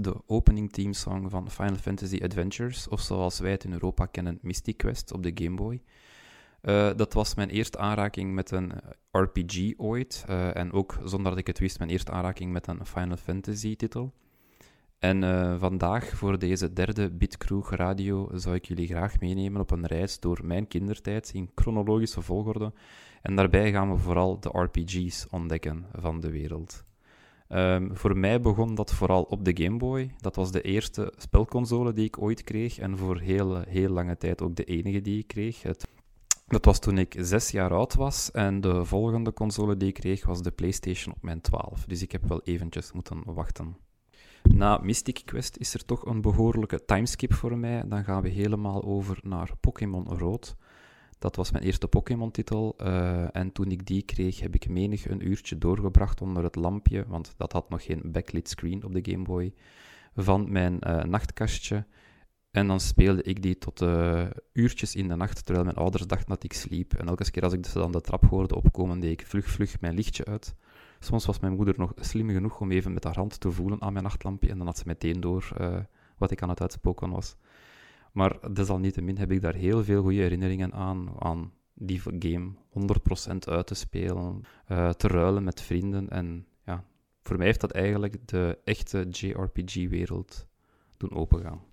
De opening teamsong van Final Fantasy Adventures, of zoals wij het in Europa kennen, Mystic Quest op de Game Boy. Uh, dat was mijn eerste aanraking met een RPG ooit, uh, en ook zonder dat ik het wist, mijn eerste aanraking met een Final Fantasy titel. En vandaag, voor deze derde Bitkroeg Radio, zou ik jullie graag meenemen op een reis door mijn kindertijd in chronologische volgorde. En daarbij gaan we vooral de RPG's ontdekken van de wereld. Um, voor mij begon dat vooral op de Game Boy. Dat was de eerste spelconsole die ik ooit kreeg en voor heel, heel lange tijd ook de enige die ik kreeg. Het, dat was toen ik zes jaar oud was en de volgende console die ik kreeg was de PlayStation op mijn 12. Dus ik heb wel eventjes moeten wachten. Na Mystic Quest is er toch een behoorlijke timeskip voor mij. Dan gaan we helemaal over naar Pokémon Rood. Dat was mijn eerste Pokémon-titel. Uh, en toen ik die kreeg, heb ik menig een uurtje doorgebracht onder het lampje, want dat had nog geen backlit screen op de Game Boy, van mijn uh, nachtkastje. En dan speelde ik die tot uh, uurtjes in de nacht, terwijl mijn ouders dachten dat ik sliep. En elke keer als ik dan de trap hoorde opkomen, deed ik vlug, vlug mijn lichtje uit. Soms was mijn moeder nog slim genoeg om even met haar hand te voelen aan mijn nachtlampje, en dan had ze meteen door wat ik aan het uitspoken was. Maar desalniettemin heb ik daar heel veel goede herinneringen aan, aan die game 100% uit te spelen, uh, te ruilen met vrienden. En ja, voor mij heeft dat eigenlijk de echte JRPG-wereld doen opengaan.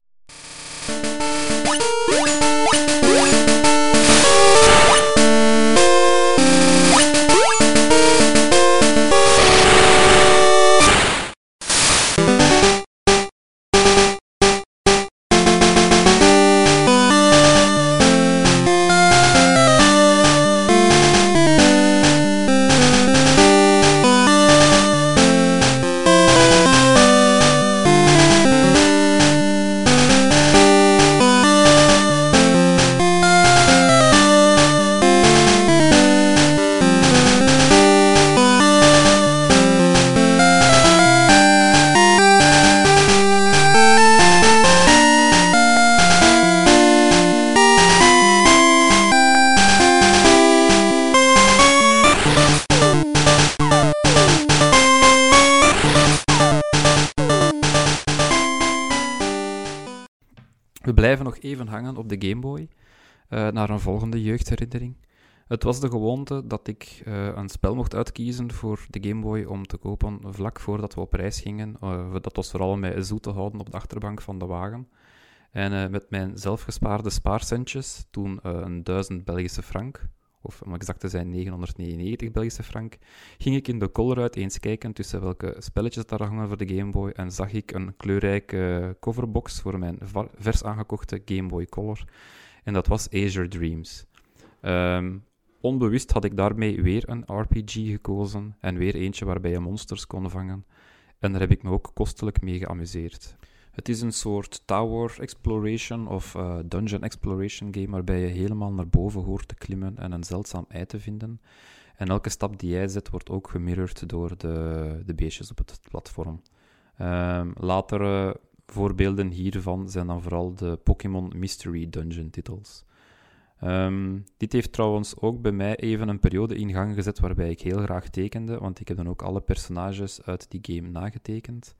Even hangen op de Game Boy uh, naar een volgende jeugdherinnering. Het was de gewoonte dat ik uh, een spel mocht uitkiezen voor de Game Boy om te kopen vlak voordat we op reis gingen. Uh, dat was vooral mij zoet te houden op de achterbank van de wagen. En met mijn zelfgespaarde spaarcentjes, toen een duizend Belgische frank, of om exact te zijn 999 Belgische frank, ging ik in de Colruyt eens kijken tussen welke spelletjes daar hangen voor de Game Boy en zag ik een kleurrijke coverbox voor mijn vers aangekochte Game Boy Color. En dat was Azure Dreams. Um, onbewust had ik daarmee weer een RPG gekozen en weer eentje waarbij je monsters kon vangen. En daar heb ik me ook kostelijk mee geamuseerd. Het is een soort tower exploration of uh, dungeon exploration game waarbij je helemaal naar boven hoort te klimmen en een zeldzaam ei te vinden. En elke stap die jij zet wordt ook gemirrord door de, de beestjes op het platform. Um, latere voorbeelden hiervan zijn dan vooral de Pokémon Mystery Dungeon titels. Um, dit heeft trouwens ook bij mij even een periode in gang gezet waarbij ik heel graag tekende, want ik heb dan ook alle personages uit die game nagetekend.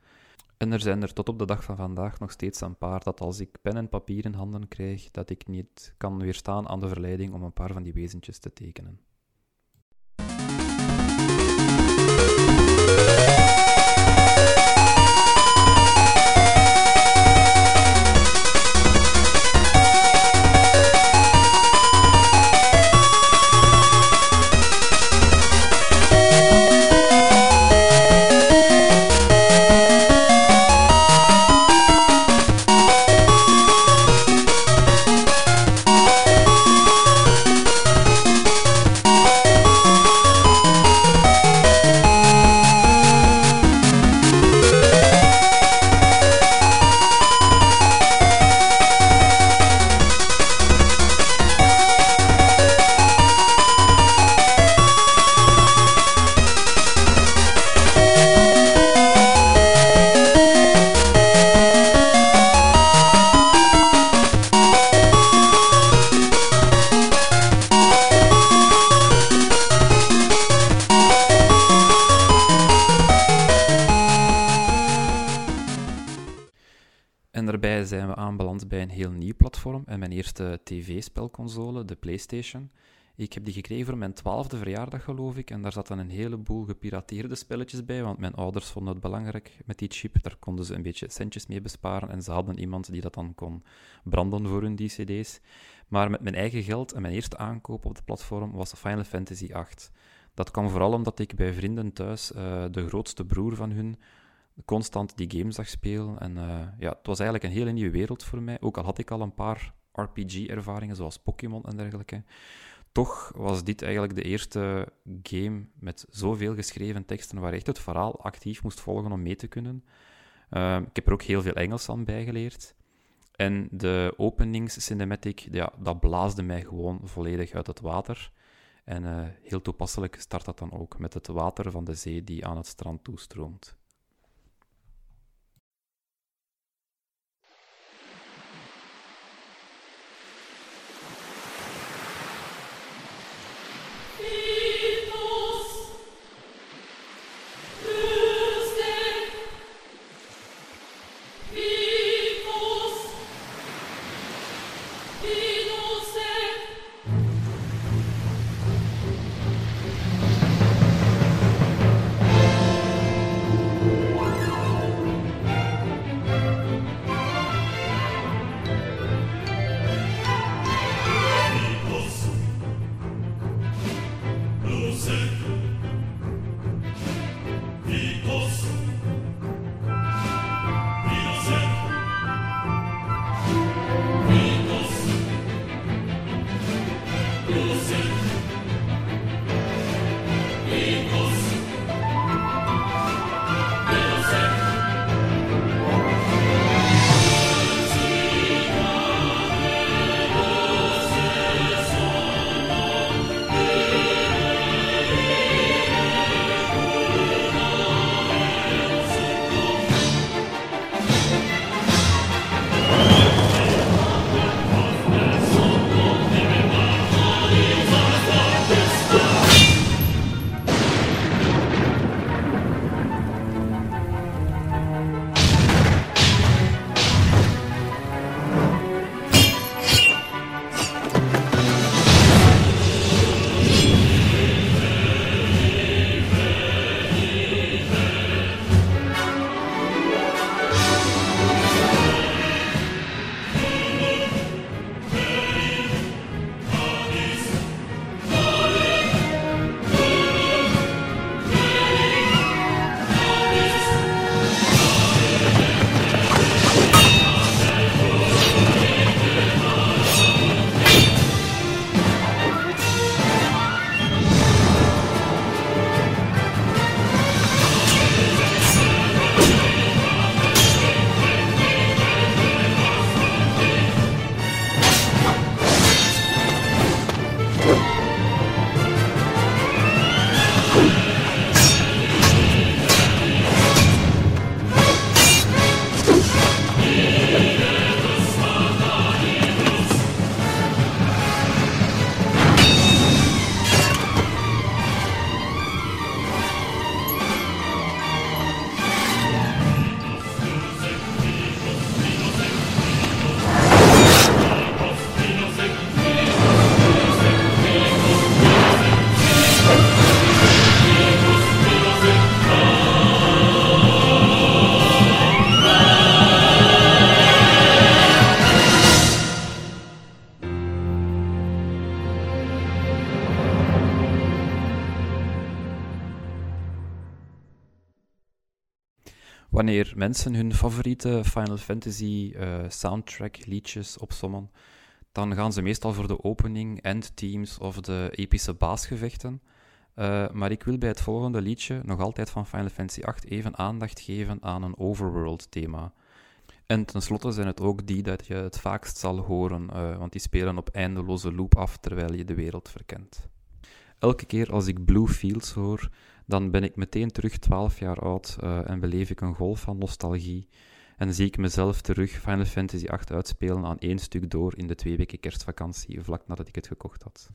En er zijn er tot op de dag van vandaag nog steeds een paar dat als ik pen en papier in handen krijg, dat ik niet kan weerstaan aan de verleiding om een paar van die wezentjes te tekenen. Heel nieuw platform en mijn eerste tv-spelconsole, de PlayStation. Ik heb die gekregen voor mijn twaalfde verjaardag, geloof ik. En daar zaten een heleboel gepirateerde spelletjes bij, want mijn ouders vonden het belangrijk met die chip. Daar konden ze een beetje centjes mee besparen en ze hadden iemand die dat dan kon branden voor hun die cd's. Maar met mijn eigen geld en mijn eerste aankoop op het platform was Final Fantasy VIII. Dat kwam vooral omdat ik bij vrienden thuis uh, de grootste broer van hun constant die game zag spelen. En uh, ja, het was eigenlijk een hele nieuwe wereld voor mij. Ook al had ik al een paar RPG-ervaringen, zoals Pokémon en dergelijke. Toch was dit eigenlijk de eerste game met zoveel geschreven teksten waar echt het verhaal actief moest volgen om mee te kunnen. Uh, ik heb er ook heel veel Engels aan bijgeleerd. En de openingscinematic, ja, dat blaasde mij gewoon volledig uit het water. En uh, heel toepasselijk start dat dan ook met het water van de zee die aan het strand toestroomt. Mensen hun favoriete Final Fantasy uh, soundtrack liedjes opsommen, dan gaan ze meestal voor de opening, end teams of de epische baasgevechten. Uh, maar ik wil bij het volgende liedje, nog altijd van Final Fantasy VIII, even aandacht geven aan een overworld thema. En tenslotte zijn het ook die dat je het vaakst zal horen, uh, want die spelen op eindeloze loop af terwijl je de wereld verkent. Elke keer als ik Blue Fields hoor, dan ben ik meteen terug 12 jaar oud uh, en beleef ik een golf van nostalgie. En zie ik mezelf terug Final Fantasy VIII uitspelen aan één stuk door in de twee weken kerstvakantie, vlak nadat ik het gekocht had.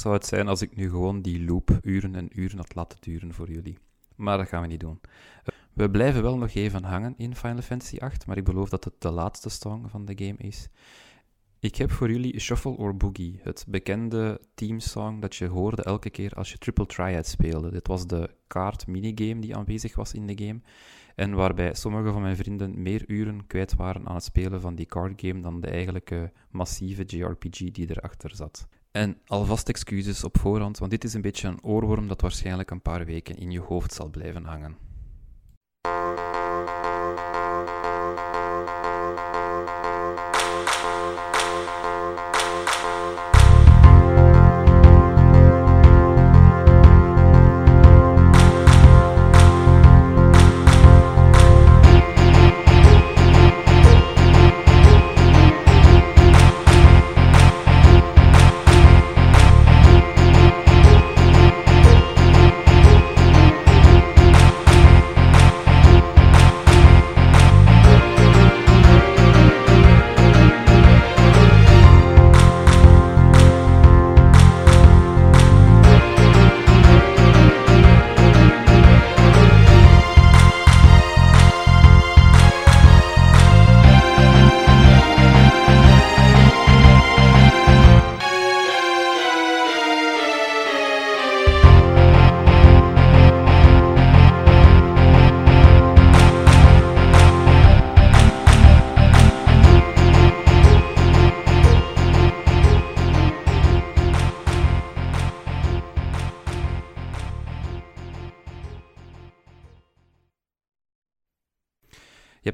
Zou het zijn als ik nu gewoon die loop uren en uren had laten duren voor jullie. Maar dat gaan we niet doen. We blijven wel nog even hangen in Final Fantasy VIII, maar ik beloof dat het de laatste song van de game is. Ik heb voor jullie Shuffle or Boogie, het bekende teamsong dat je hoorde elke keer als je Triple Triad speelde. Dit was de kaart minigame die aanwezig was in de game en waarbij sommige van mijn vrienden meer uren kwijt waren aan het spelen van die card game dan de eigenlijke massieve JRPG die erachter zat. En alvast excuses op voorhand, want dit is een beetje een oorworm dat waarschijnlijk een paar weken in je hoofd zal blijven hangen.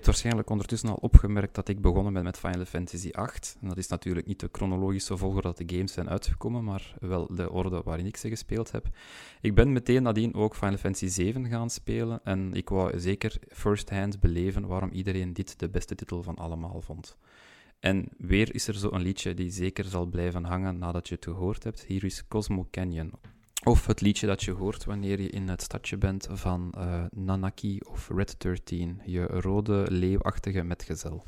Hebt waarschijnlijk ondertussen al opgemerkt dat ik begonnen ben met Final Fantasy VIII. En dat is natuurlijk niet de chronologische volgorde dat de games zijn uitgekomen, maar wel de orde waarin ik ze gespeeld heb. Ik ben meteen nadien ook Final Fantasy VII gaan spelen en ik wou zeker first-hand beleven waarom iedereen dit de beste titel van allemaal vond. En weer is er zo een liedje die zeker zal blijven hangen nadat je het gehoord hebt. Hier is Cosmo Canyon. Of het liedje dat je hoort wanneer je in het stadje bent van uh, Nanaki of Red 13, je rode leeuwachtige metgezel.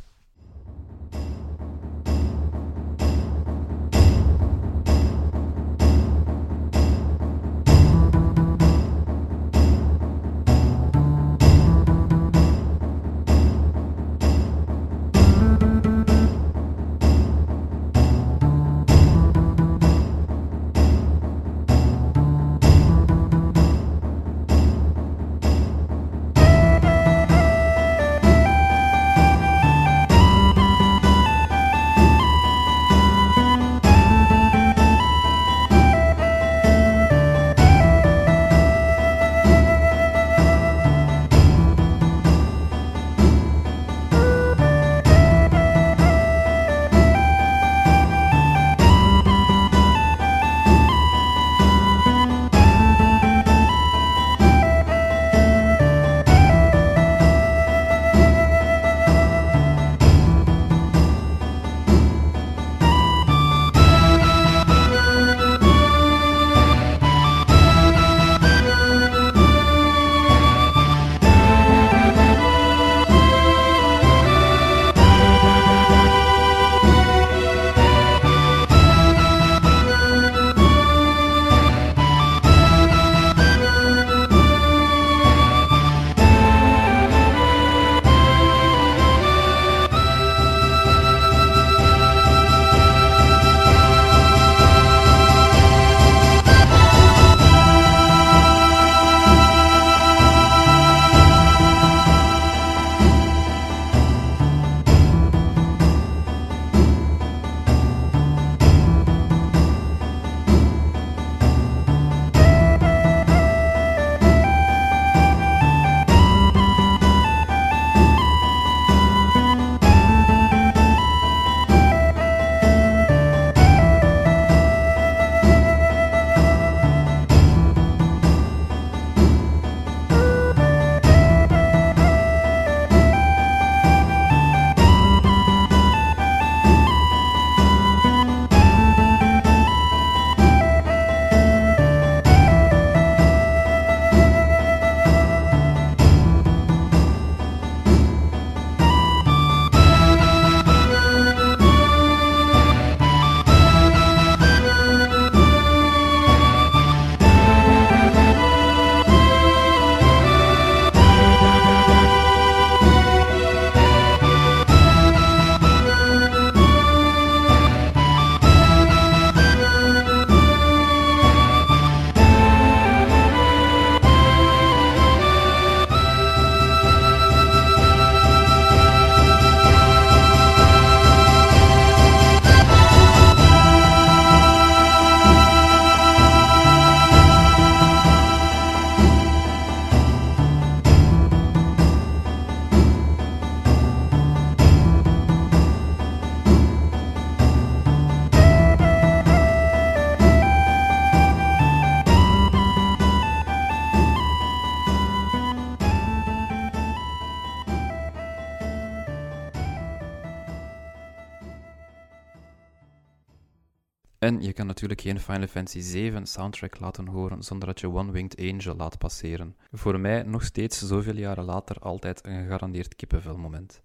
Natuurlijk geen Final Fantasy 7 soundtrack laten horen zonder dat je One Winged Angel laat passeren. Voor mij nog steeds zoveel jaren later altijd een gegarandeerd kippenvelmoment.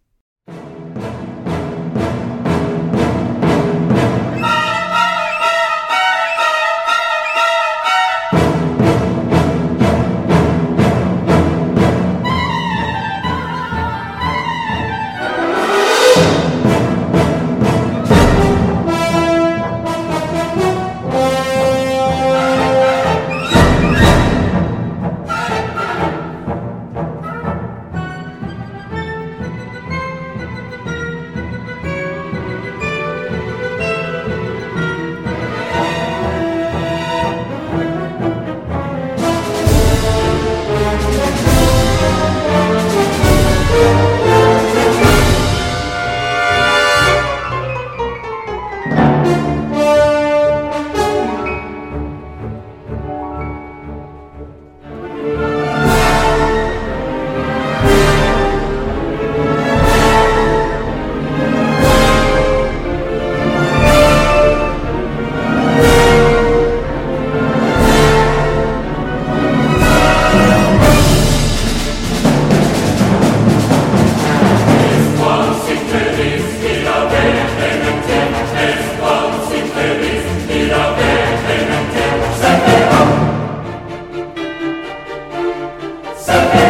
Somebody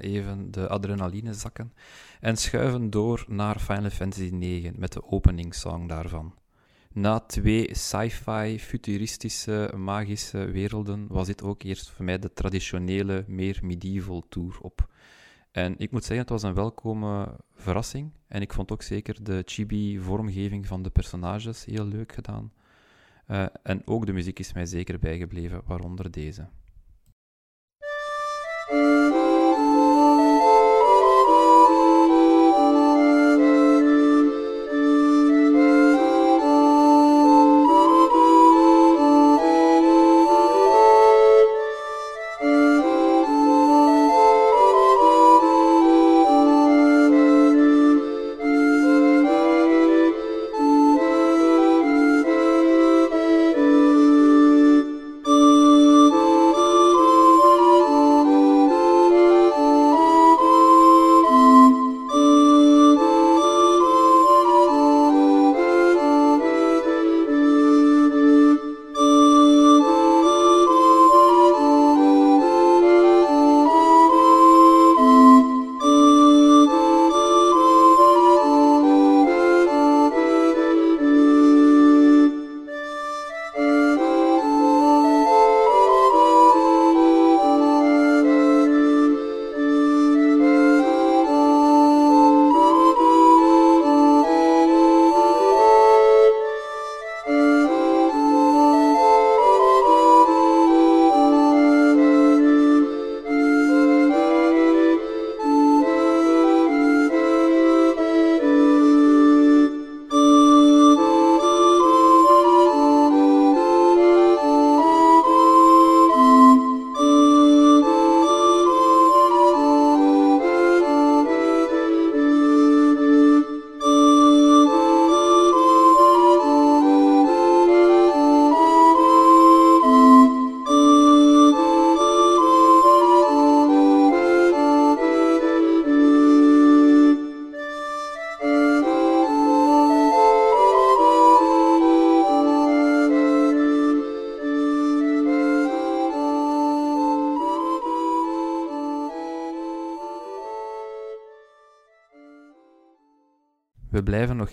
even de adrenaline zakken en schuiven door naar Final Fantasy IX met de openingssong daarvan. Na twee sci-fi, futuristische, magische werelden was dit ook eerst voor mij de traditionele, meer medieval tour op. En ik moet zeggen, het was een welkome verrassing. En ik vond ook zeker de chibi-vormgeving van de personages heel leuk gedaan. Uh, en ook de muziek is mij zeker bijgebleven, waaronder deze.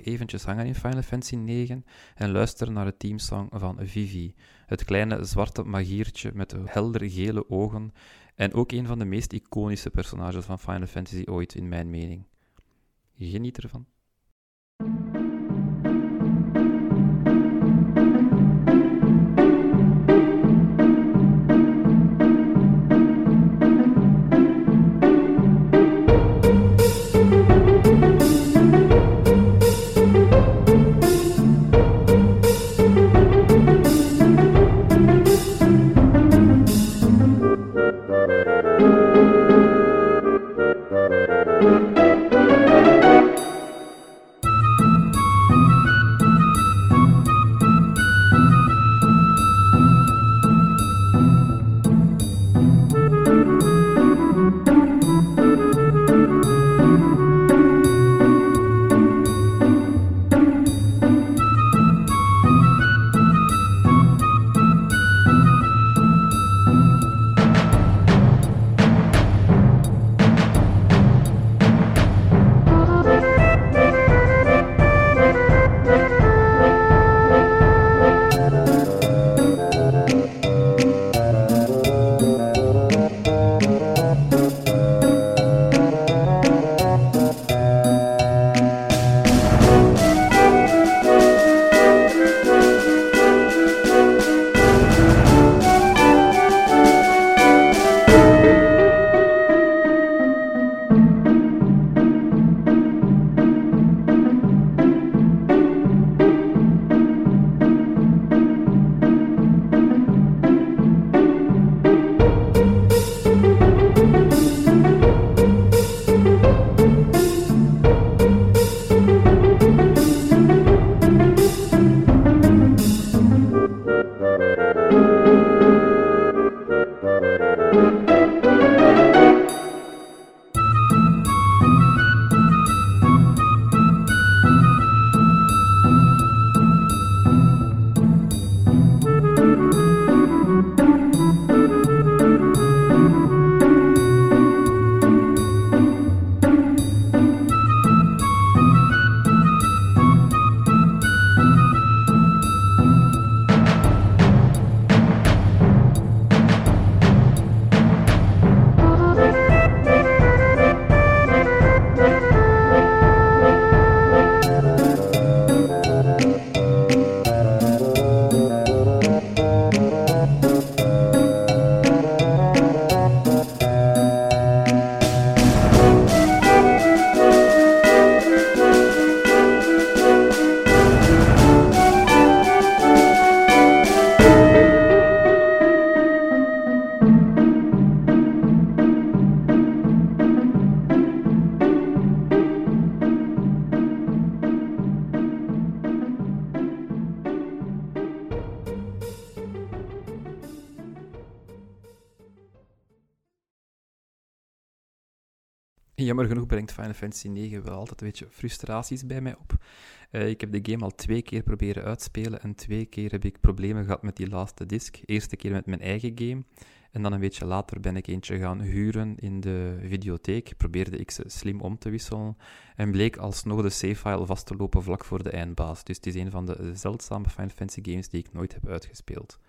Eventjes hangen in Final Fantasy 9 en luisteren naar de teamsong van Vivi, het kleine zwarte magiertje met helder gele ogen en ook een van de meest iconische personages van Final Fantasy ooit in mijn mening. Geniet ervan. Jammer genoeg brengt Final Fantasy 9 wel altijd een beetje frustraties bij mij op. Uh, ik heb de game al twee keer proberen uitspelen en twee keer heb ik problemen gehad met die laatste disc. Eerste keer met mijn eigen game en dan een beetje later ben ik eentje gaan huren in de videotheek. Probeerde ik ze slim om te wisselen en bleek alsnog de save-file vast te lopen vlak voor de eindbaas. Dus het is een van de zeldzame Final Fantasy games die ik nooit heb uitgespeeld.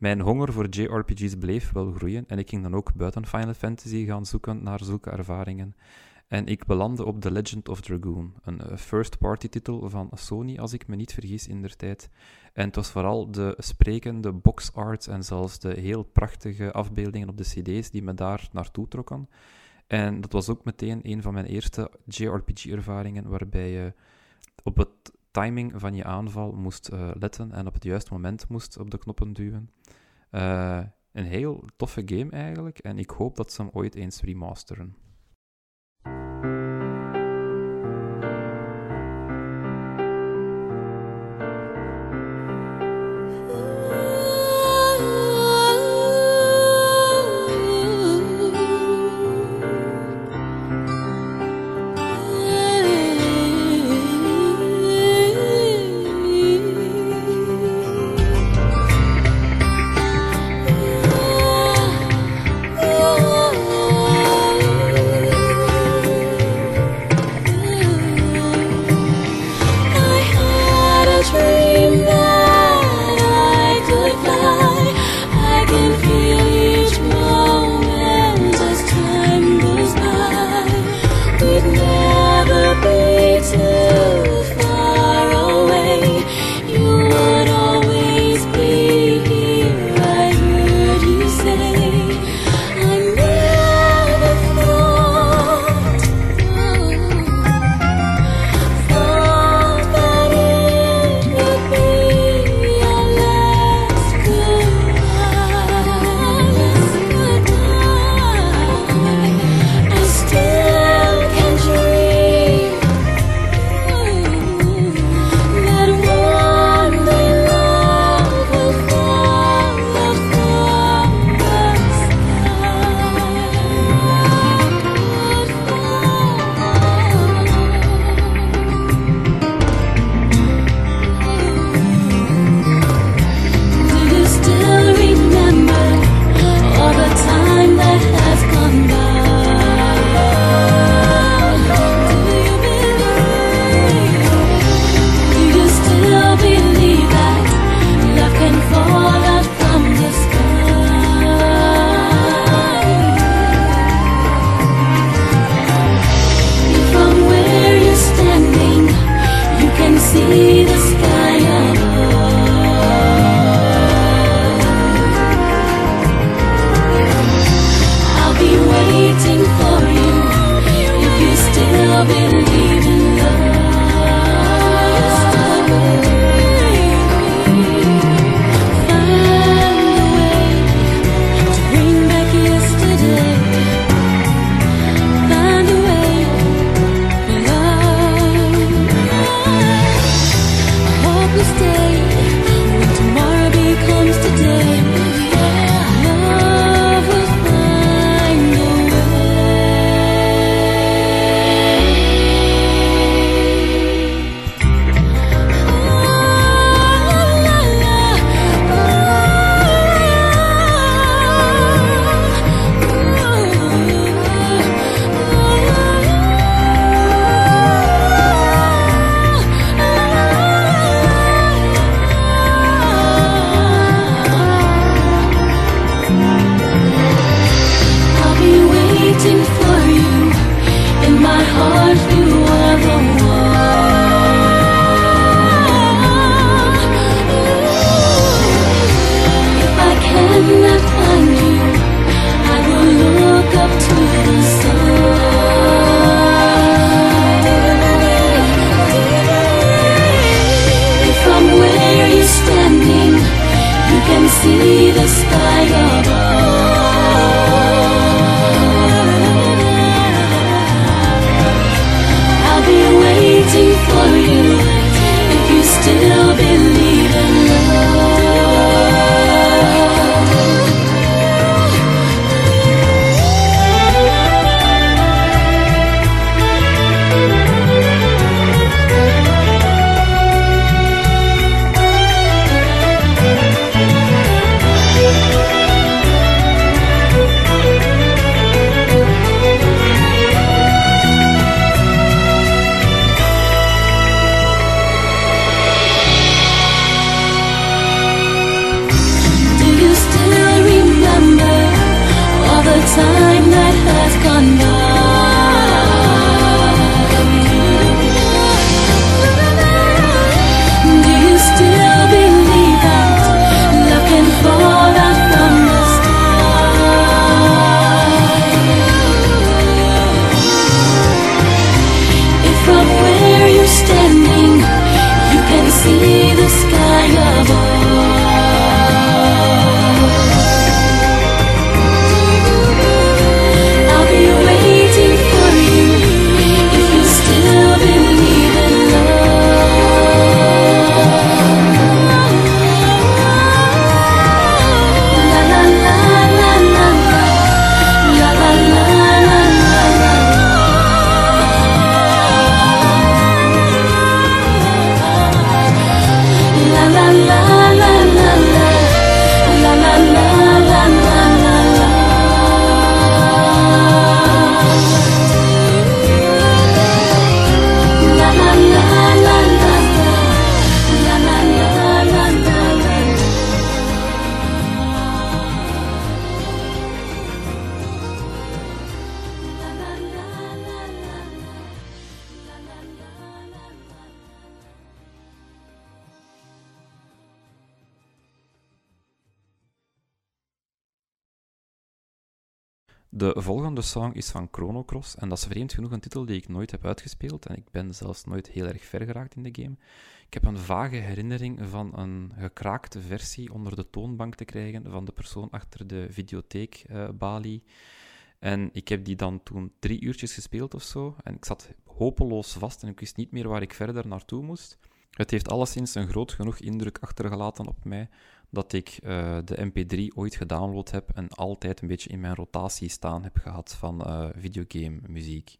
Mijn honger voor JRPG's bleef wel groeien en ik ging dan ook buiten Final Fantasy gaan zoeken naar zulke ervaringen. En ik belandde op The Legend of Dragoon, een eh, first-party titel van Sony, als ik me niet vergis in der tijd. En het was vooral de sprekende box art en zelfs de heel prachtige afbeeldingen op de CD's die me daar naartoe trokken. En dat was ook meteen een van mijn eerste JRPG-ervaringen, waarbij je op het timing van je aanval moest uh, letten en op het juiste moment moest op de knoppen duwen. Uh, een heel toffe game eigenlijk, en ik hoop dat ze hem ooit eens remasteren. De song is van Chrono Cross en dat is vreemd genoeg een titel die ik nooit heb uitgespeeld en ik ben zelfs nooit heel erg ver geraakt in de game. Ik heb een vage herinnering van een gekraakte versie onder de toonbank te krijgen van de persoon achter de videotheek uh, Bali. En ik heb die dan toen drie uurtjes gespeeld of zo. En ik zat hopeloos vast en ik wist niet meer waar ik verder naartoe moest. Het heeft alleszins een groot genoeg indruk achtergelaten op mij dat ik uh, de MP3 ooit gedownload heb en altijd een beetje in mijn rotatie staan heb gehad van uh, videogame muziek.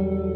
zijn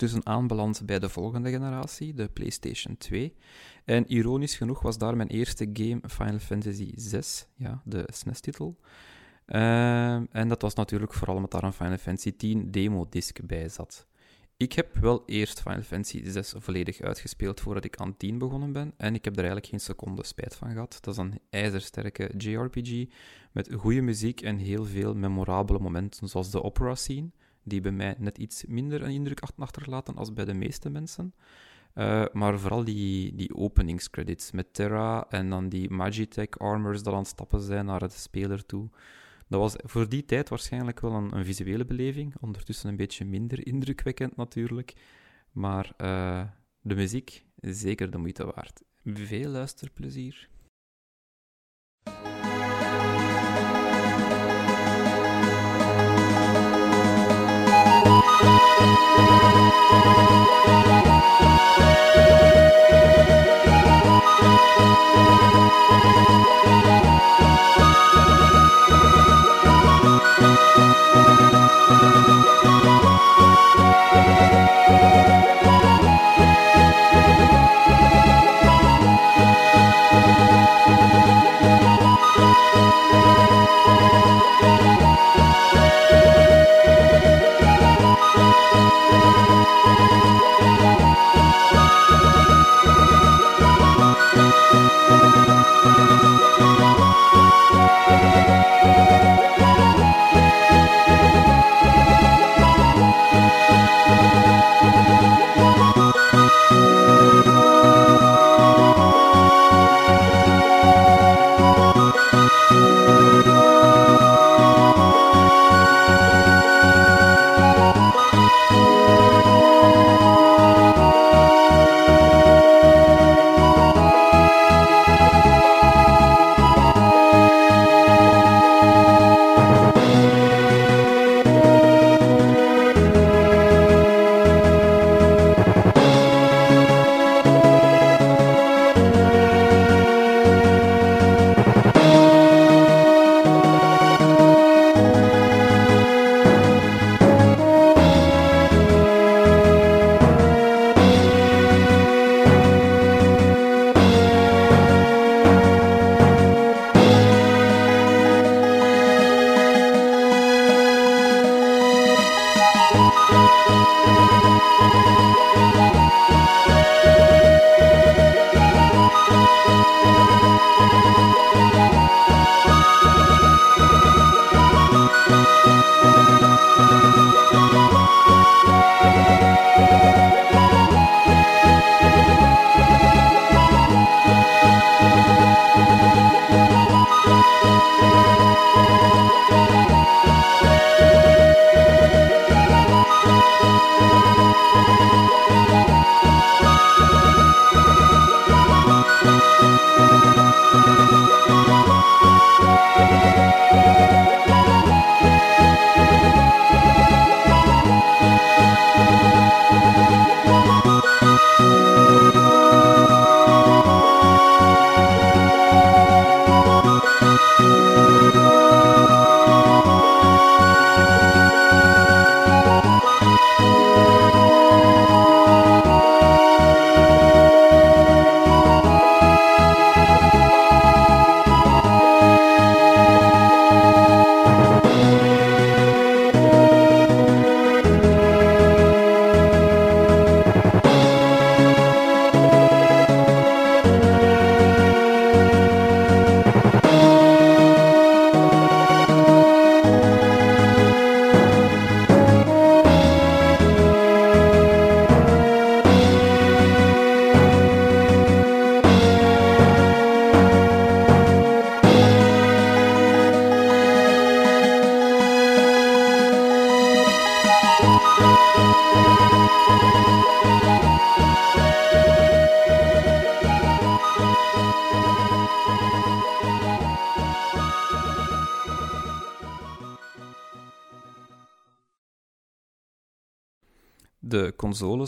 ondertussen aanbeland bij de volgende generatie, de PlayStation 2. En ironisch genoeg was daar mijn eerste game Final Fantasy VI, ja, de SNES-titel. Ehm, en dat was natuurlijk vooral omdat daar een Final Fantasy 10 demo-disc bij zat. Ik heb wel eerst Final Fantasy 6 volledig uitgespeeld voordat ik aan 10 begonnen ben. En ik heb er eigenlijk geen seconde spijt van gehad. Dat is een ijzersterke JRPG met goede muziek en heel veel memorabele momenten, zoals de opera scene die bij mij net iets minder een indruk achterlaten als bij de meeste mensen. Uh, maar vooral die, die openingscredits met Terra en dan die Magitech armors dat aan het stappen zijn naar het speler toe. Dat was voor die tijd waarschijnlijk wel een, een visuele beleving. Ondertussen een beetje minder indrukwekkend natuurlijk. Maar uh, de muziek, zeker de moeite waard. Veel luisterplezier. Thank you.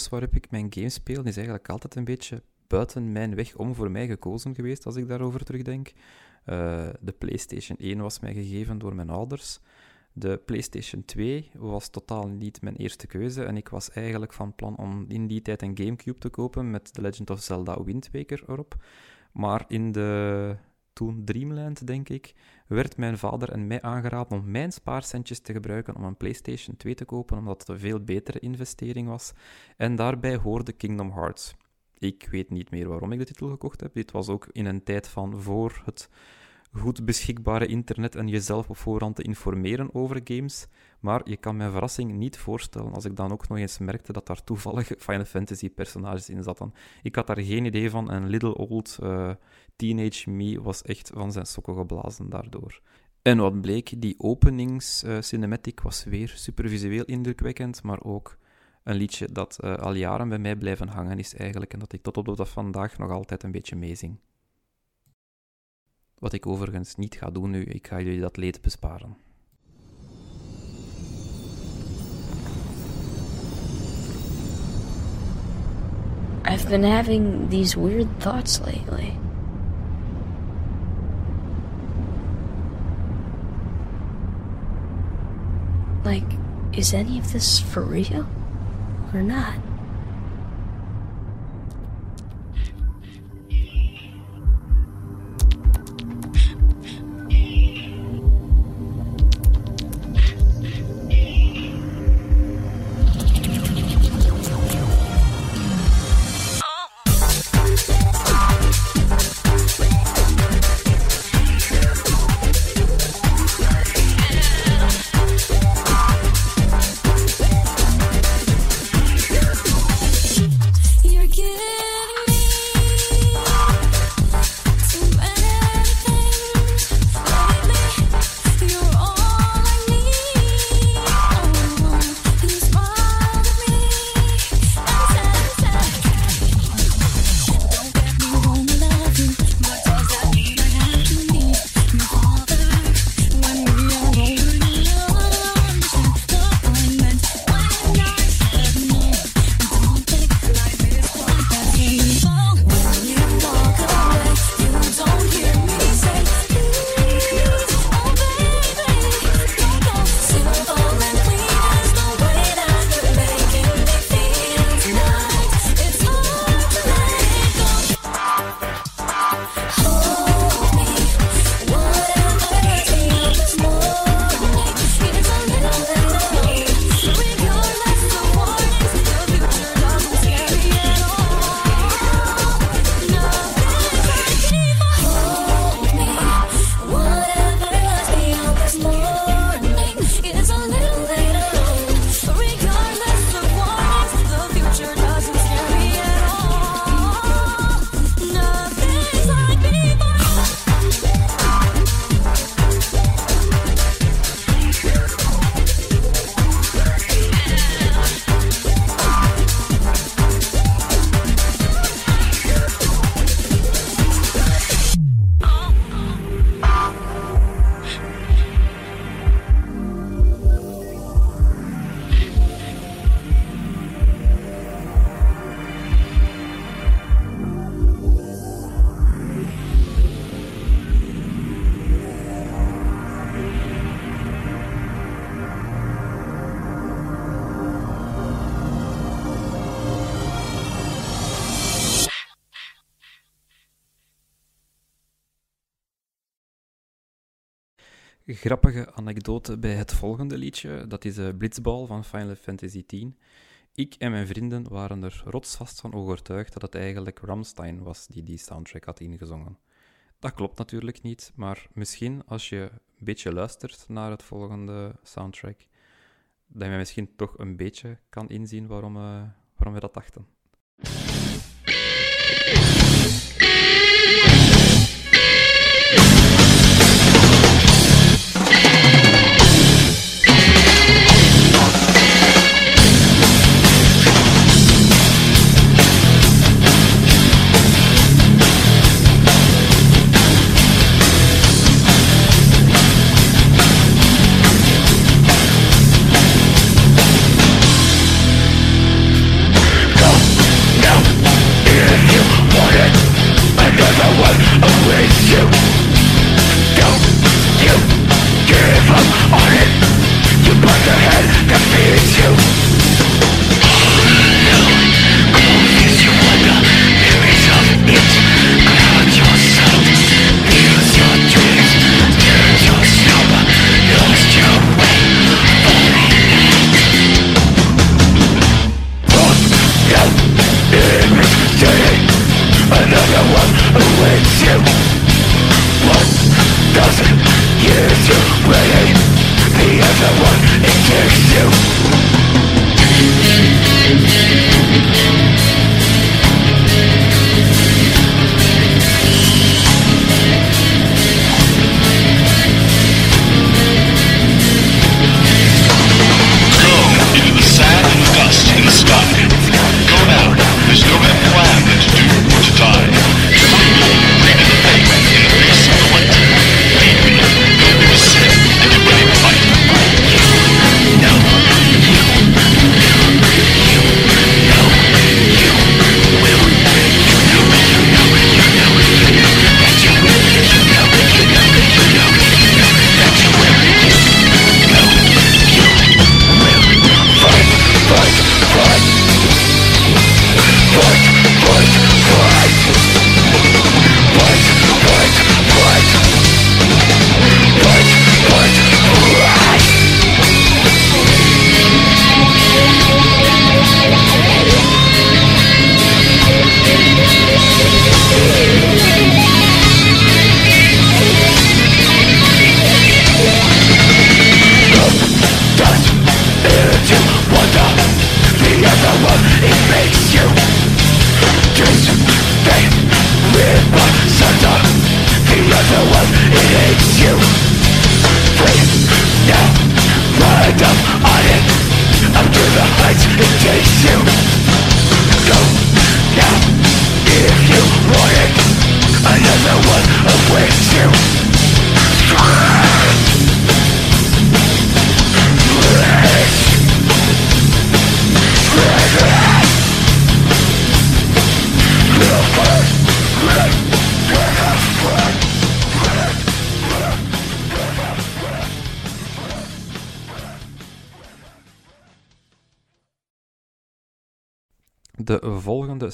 Waarop ik mijn games speel, is eigenlijk altijd een beetje buiten mijn weg om voor mij gekozen geweest, als ik daarover terugdenk. Uh, de PlayStation 1 was mij gegeven door mijn ouders. De PlayStation 2 was totaal niet mijn eerste keuze en ik was eigenlijk van plan om in die tijd een GameCube te kopen met The Legend of Zelda Wind Waker erop. Maar in de toen Dreamland, denk ik, werd mijn vader en mij aangeraden om mijn spaarcentjes te gebruiken om een PlayStation 2 te kopen, omdat het een veel betere investering was. En daarbij hoorde Kingdom Hearts. Ik weet niet meer waarom ik de titel gekocht heb. Dit was ook in een tijd van voor het goed beschikbare internet en jezelf op voorhand te informeren over games. Maar je kan mijn verrassing niet voorstellen als ik dan ook nog eens merkte dat daar toevallig Final Fantasy personages in zaten. Ik had daar geen idee van en Little Old uh, Teenage Me was echt van zijn sokken geblazen daardoor. En wat bleek, die openings-cinematic uh, was weer supervisueel indrukwekkend, maar ook een liedje dat uh, al jaren bij mij blijven hangen is eigenlijk en dat ik tot op de vandaag nog altijd een beetje meezing. Wat ik overigens niet ga doen nu, ik ga jullie dat leed besparen. I've been having these weird thoughts lately. Like, is any of this for real? Or not? Grappige anekdote bij het volgende liedje. Dat is uh, Blitzball van Final Fantasy X. Ik en mijn vrienden waren er rotsvast van overtuigd dat het eigenlijk Ramstein was die die soundtrack had ingezongen. Dat klopt natuurlijk niet, maar misschien als je een beetje luistert naar het volgende soundtrack, dat je misschien toch een beetje kan inzien waarom, uh, waarom we dat dachten.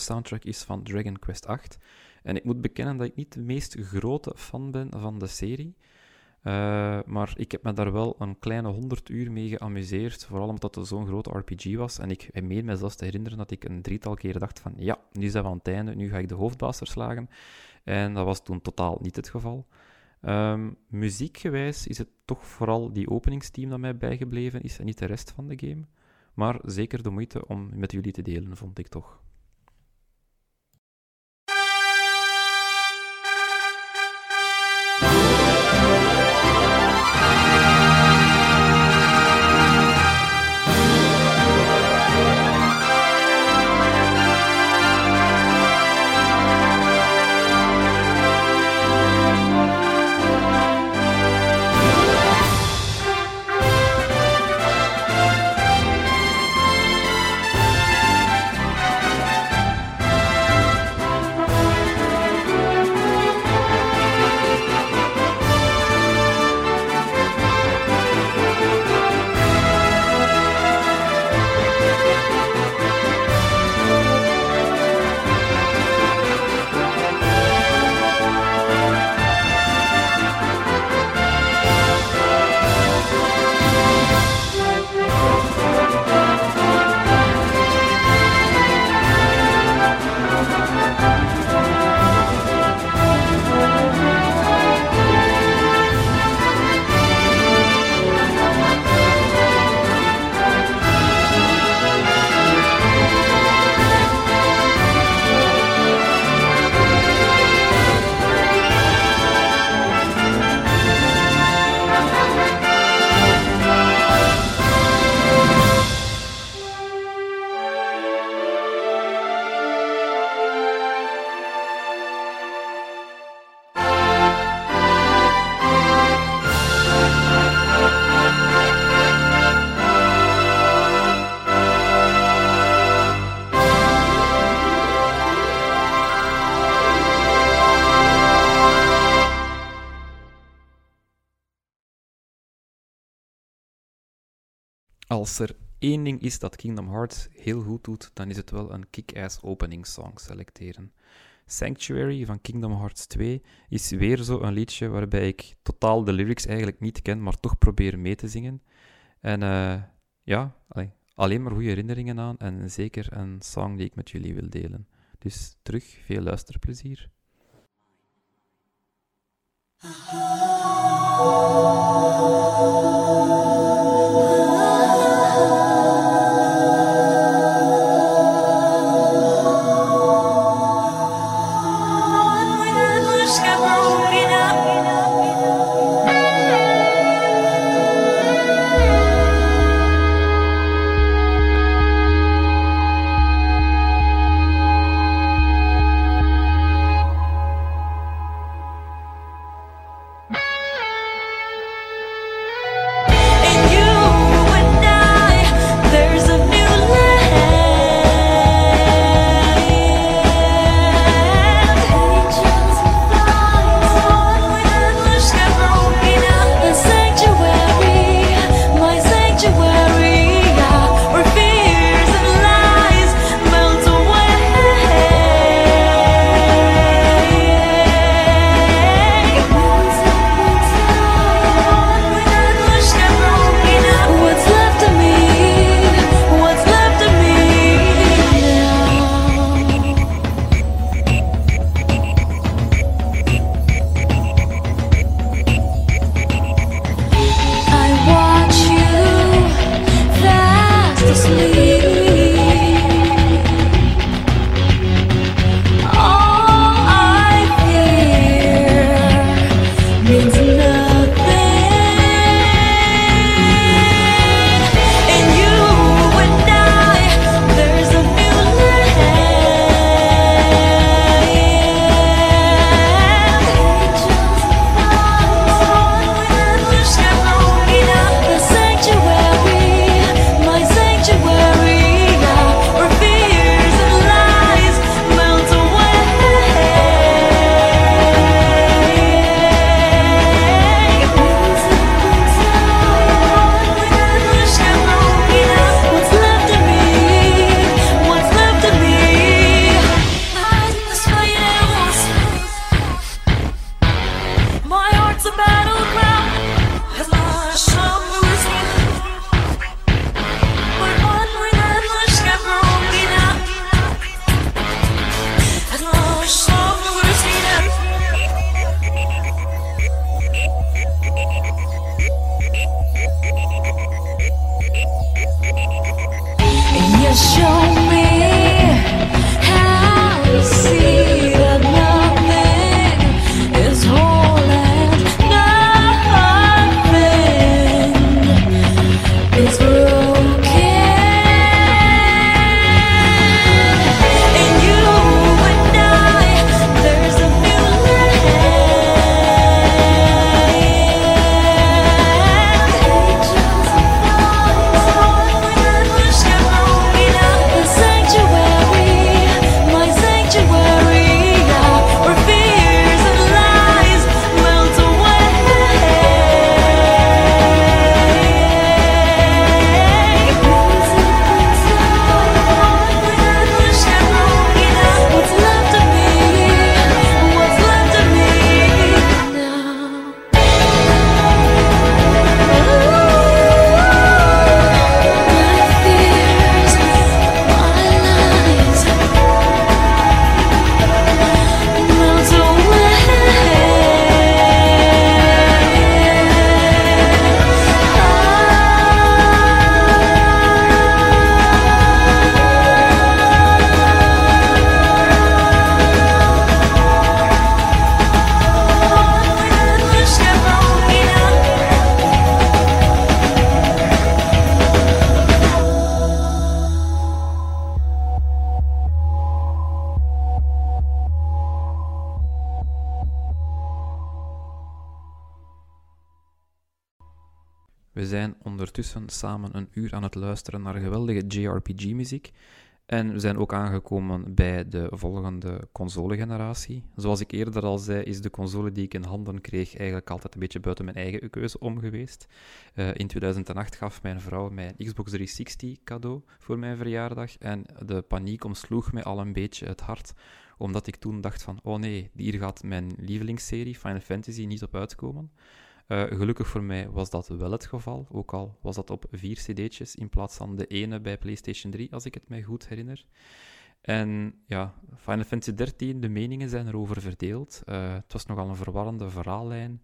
Soundtrack is van Dragon Quest 8. En ik moet bekennen dat ik niet de meest grote fan ben van de serie. Uh, maar ik heb me daar wel een kleine 100 uur mee geamuseerd. Vooral omdat het zo'n grote RPG was. En ik meen me zelfs te herinneren dat ik een drietal keer dacht van... Ja, nu zijn we aan het einde, nu ga ik de hoofdbaas verslagen. En dat was toen totaal niet het geval. Um, muziekgewijs is het toch vooral die openingsteam dat mij bijgebleven is en niet de rest van de game. Maar zeker de moeite om met jullie te delen, vond ik toch. als er één ding is dat Kingdom Hearts heel goed doet, dan is het wel een kick-ass opening song selecteren. Sanctuary van Kingdom Hearts 2 is weer zo'n liedje waarbij ik totaal de lyrics eigenlijk niet ken, maar toch probeer mee te zingen. En eh, ja, alleen maar goede herinneringen aan en zeker een song die ik met jullie wil delen. Dus terug, veel luisterplezier. Samen een uur aan het luisteren naar geweldige JRPG-muziek. En we zijn ook aangekomen bij de volgende console-generatie. Zoals ik eerder al zei, is de console die ik in handen kreeg eigenlijk altijd een beetje buiten mijn eigen keuze om geweest. Uh, in 2008 gaf mijn vrouw mij een Xbox 360 cadeau voor mijn verjaardag. En de paniek omsloeg mij al een beetje het hart, omdat ik toen dacht van, oh nee, hier gaat mijn lievelingsserie Final Fantasy niet op uitkomen. Uh, gelukkig voor mij was dat wel het geval, ook al was dat op vier cd'tjes in plaats van de ene bij PlayStation 3, als ik het mij goed herinner. En ja, Final Fantasy 13, de meningen zijn erover verdeeld. Uh, het was nogal een verwarrende verhaallijn.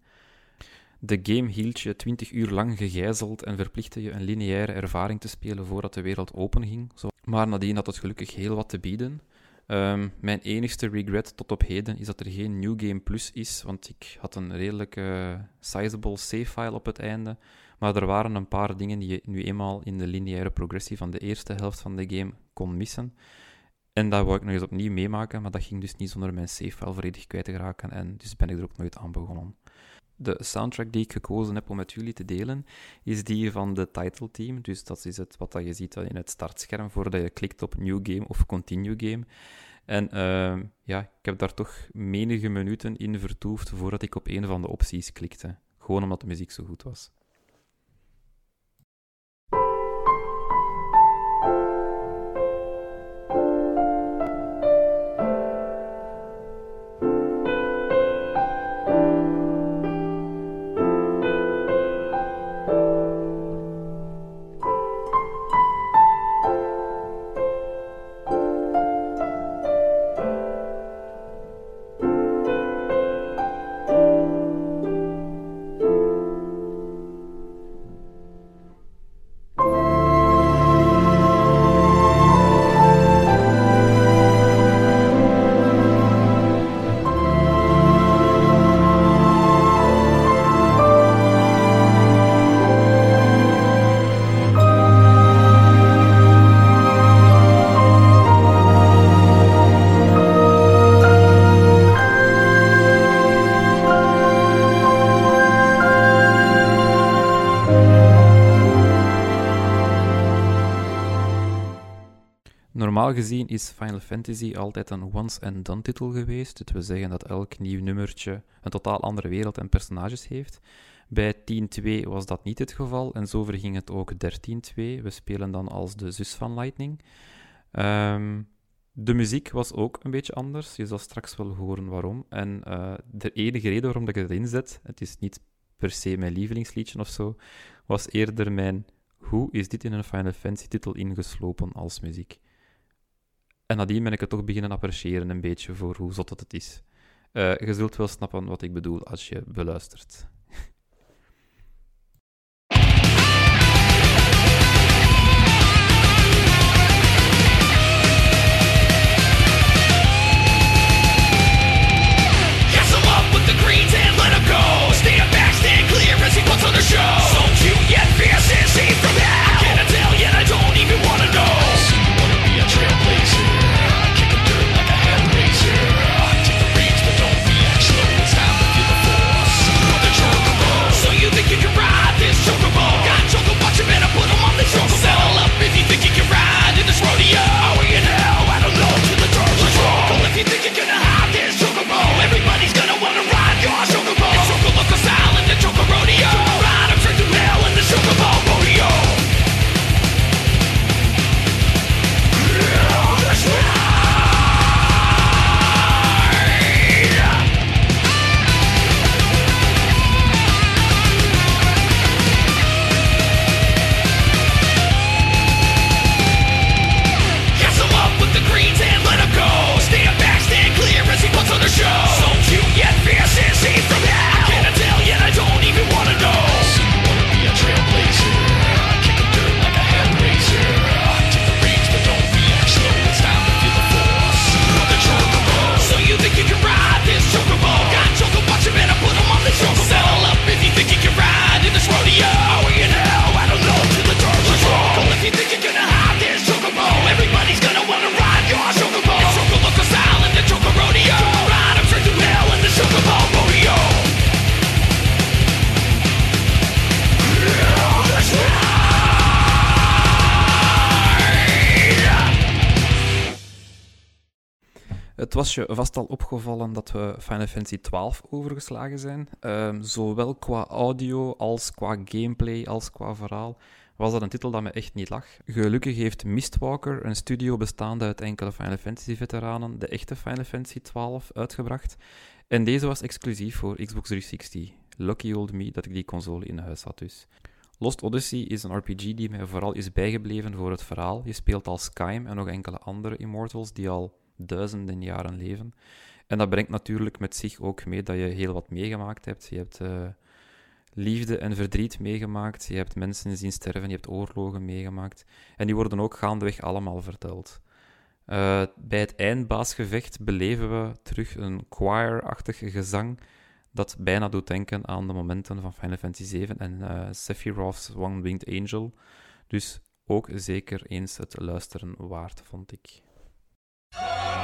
De game hield je 20 uur lang gegijzeld en verplichtte je een lineaire ervaring te spelen voordat de wereld openging. Maar nadien had het gelukkig heel wat te bieden. Um, mijn enigste regret tot op heden is dat er geen New Game Plus is, want ik had een redelijk uh, sizable save-file op het einde. Maar er waren een paar dingen die je nu eenmaal in de lineaire progressie van de eerste helft van de game kon missen. En dat wou ik nog eens opnieuw meemaken, maar dat ging dus niet zonder mijn save-file volledig kwijt te geraken. En dus ben ik er ook nooit aan begonnen. De soundtrack die ik gekozen heb om met jullie te delen, is die van de title team. Dus dat is het wat je ziet in het startscherm voordat je klikt op New Game of Continue Game. En uh, ja, ik heb daar toch menige minuten in vertoefd voordat ik op een van de opties klikte. Gewoon omdat de muziek zo goed was. Is Final Fantasy altijd een once-and-done titel geweest. Dat wil zeggen dat elk nieuw nummertje een totaal andere wereld en personages heeft. Bij 10.2 was dat niet het geval en zo verging het ook 13.2. We spelen dan als de zus van Lightning. Um, de muziek was ook een beetje anders. Je zal straks wel horen waarom. En uh, de enige reden waarom ik het erin zet, het is niet per se mijn lievelingsliedje of zo, was eerder mijn hoe is dit in een Final Fantasy titel ingeslopen als muziek. En nadien ben ik het toch beginnen appreciëren een beetje voor hoe zot dat het is. Uh, je zult wel snappen wat ik bedoel als je beluistert. Stay back, stand clear as he puts on the show. So cute get fierce and safe from hell. Je vast al opgevallen dat we Final Fantasy XII overgeslagen zijn. Ehm, zowel qua audio als qua gameplay als qua verhaal was dat een titel dat me echt niet lag. Gelukkig heeft Mistwalker, een studio bestaande uit enkele Final Fantasy-veteranen, de echte Final Fantasy XII uitgebracht. En deze was exclusief voor Xbox 360. Lucky old me dat ik die console in huis had dus. Lost Odyssey is een RPG die mij vooral is bijgebleven voor het verhaal. Je speelt als Skyrim en nog enkele andere Immortals die al duizenden jaren leven. En dat brengt natuurlijk met zich ook mee dat je heel wat meegemaakt hebt. Je hebt uh, liefde en verdriet meegemaakt, je hebt mensen zien sterven, je hebt oorlogen meegemaakt. En die worden ook gaandeweg allemaal verteld. Uh, bij het eindbaasgevecht beleven we terug een choir-achtig gezang dat bijna doet denken aan de momenten van Final Fantasy VII en uh, Sephiroth's One-Winged Angel. Dus ook zeker eens het luisteren waard, vond ik. De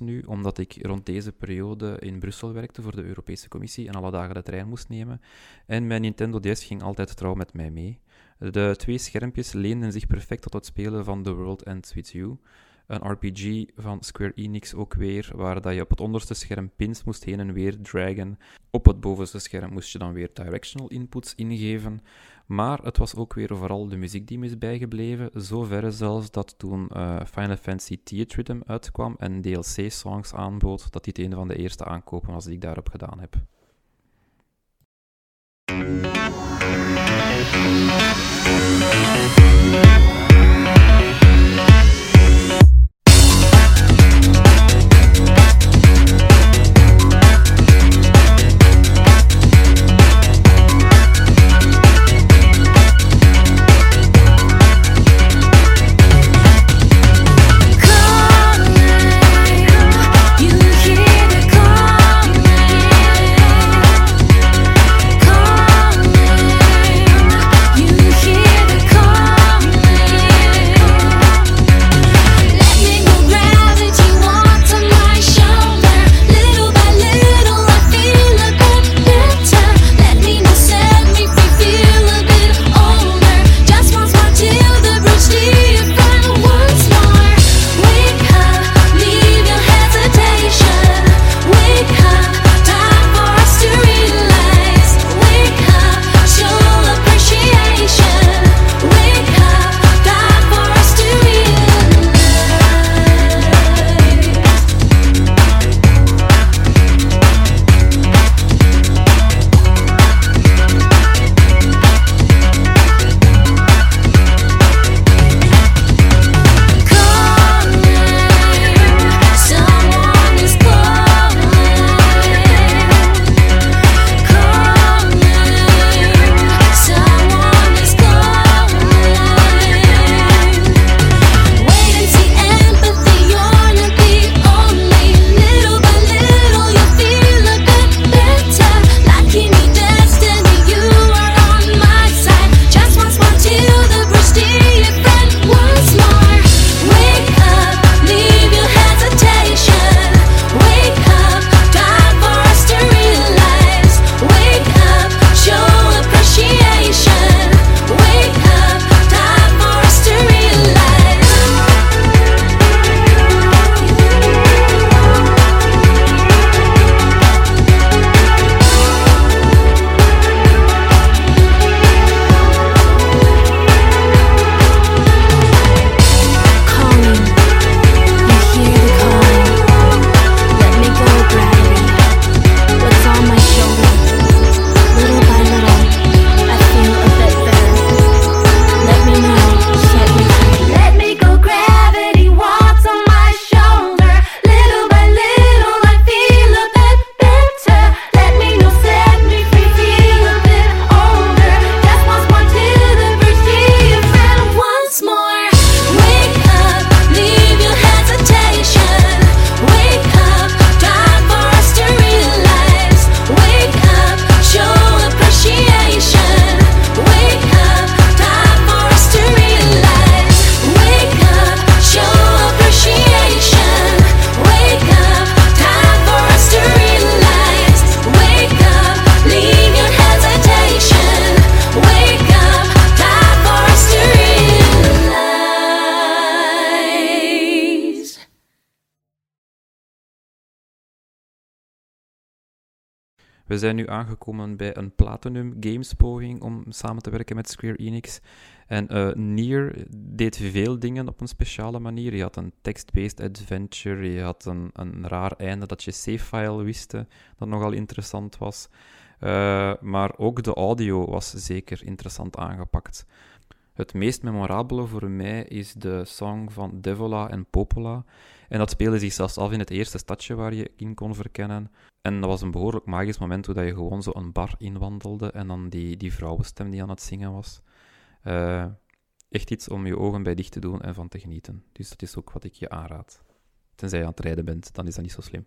nu, omdat ik rond deze periode in Brussel werkte voor de Europese Commissie en alle dagen de trein moest nemen. En mijn Nintendo DS ging altijd trouw met mij mee. De twee schermpjes leenden zich perfect tot het spelen van The World Ends With You. Een RPG van Square Enix ook weer, waar dat je op het onderste scherm pins moest heen en weer dragen. Op het bovenste scherm moest je dan weer directional inputs ingeven. Maar het was ook weer vooral de muziek die me is bijgebleven. Zoverre zelfs dat toen eh, Final Fantasy Theatrhythm uitkwam en DLC-songs aanbood, dat dit een van de eerste aankopen was die ik daarop gedaan heb. We zijn nu aangekomen bij een Platinum Games poging om samen te werken met Square Enix. En uh, Nier deed veel dingen op een speciale manier. Je had een text-based adventure, je had een, een raar einde dat je save-file wist, dat nogal interessant was. Uh, maar ook de audio was zeker interessant aangepakt. Het meest memorabele voor mij is de song van Devola en Popola. En dat speelde zich zelfs af in het eerste stadje waar je in kon verkennen. En dat was een behoorlijk magisch moment dat je gewoon zo een bar inwandelde en dan die, die vrouwenstem die aan het zingen was. Uh, echt iets om je ogen bij dicht te doen en van te genieten. Dus dat is ook wat ik je aanraad. Tenzij je aan het rijden bent, dan is dat niet zo slim.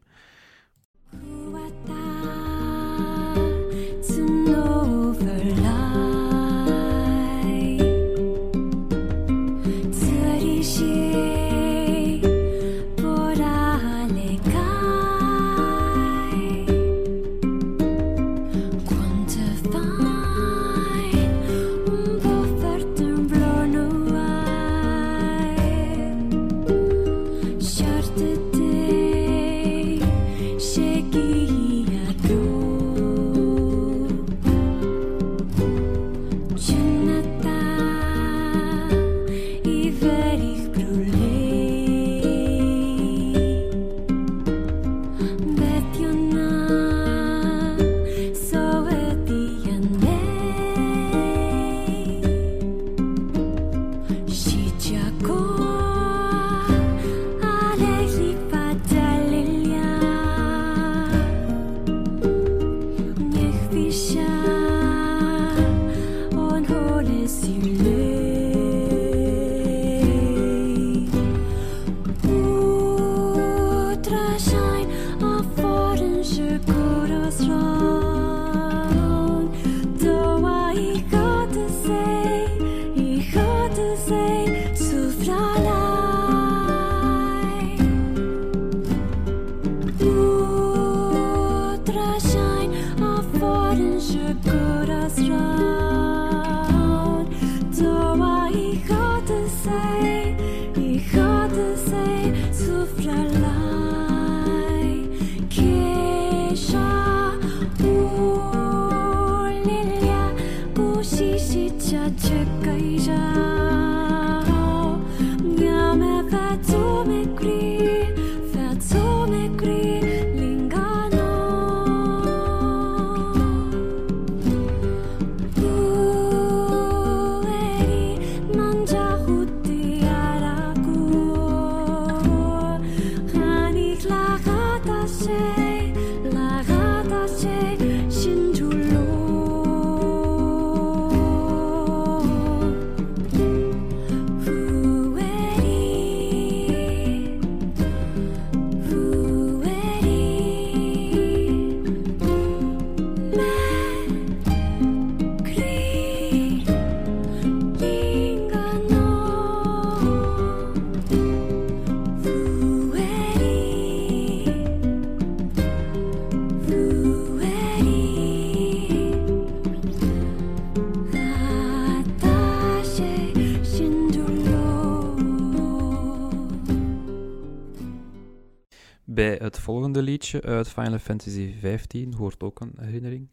Uit Final Fantasy XV hoort ook een herinnering.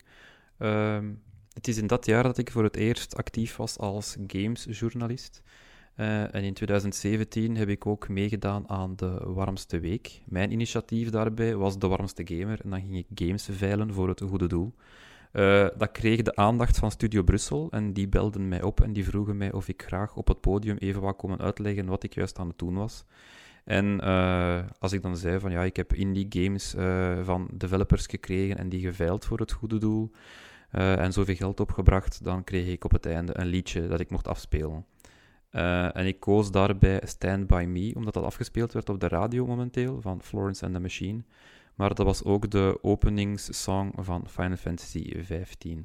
Ehm, het is in dat jaar dat ik voor het eerst actief was als gamesjournalist. Uh, en in 2017 heb ik ook meegedaan aan de Warmste Week. Mijn initiatief daarbij was de Warmste Gamer. En dan ging ik games veilen voor het goede doel. Uh, dat kreeg de aandacht van Studio Brussel en die belden mij op en die vroegen mij of ik graag op het podium even wat komen uitleggen wat ik juist aan het doen was. En uh, als ik dan zei van ja, ik heb indie games uh, van developers gekregen en die geveild voor het goede doel uh, en zoveel geld opgebracht, dan kreeg ik op het einde een liedje dat ik mocht afspelen. en ik koos daarbij Stand By Me, omdat dat afgespeeld werd op de radio momenteel van Florence and the Machine. Maar dat was ook de openingssong van Final Fantasy XV,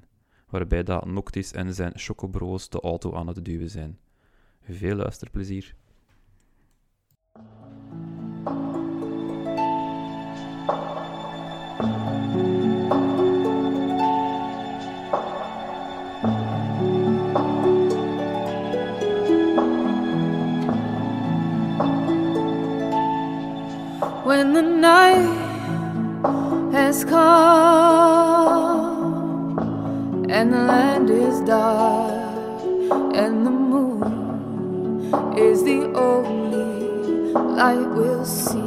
waarbij dat Noctis en zijn Chocobro's de auto aan het duwen zijn. Veel luisterplezier. When the night has come and the land is dark, and the moon is the only light we'll see.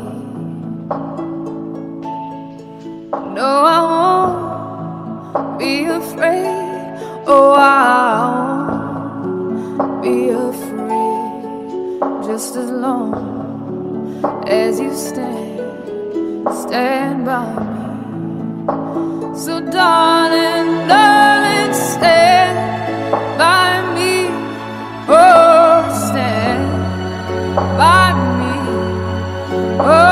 No, I won't be afraid. Oh, I won't be afraid. Just as long as you stand, stand by me. So, darling, darling, stand by me. Oh, stand by me. Oh,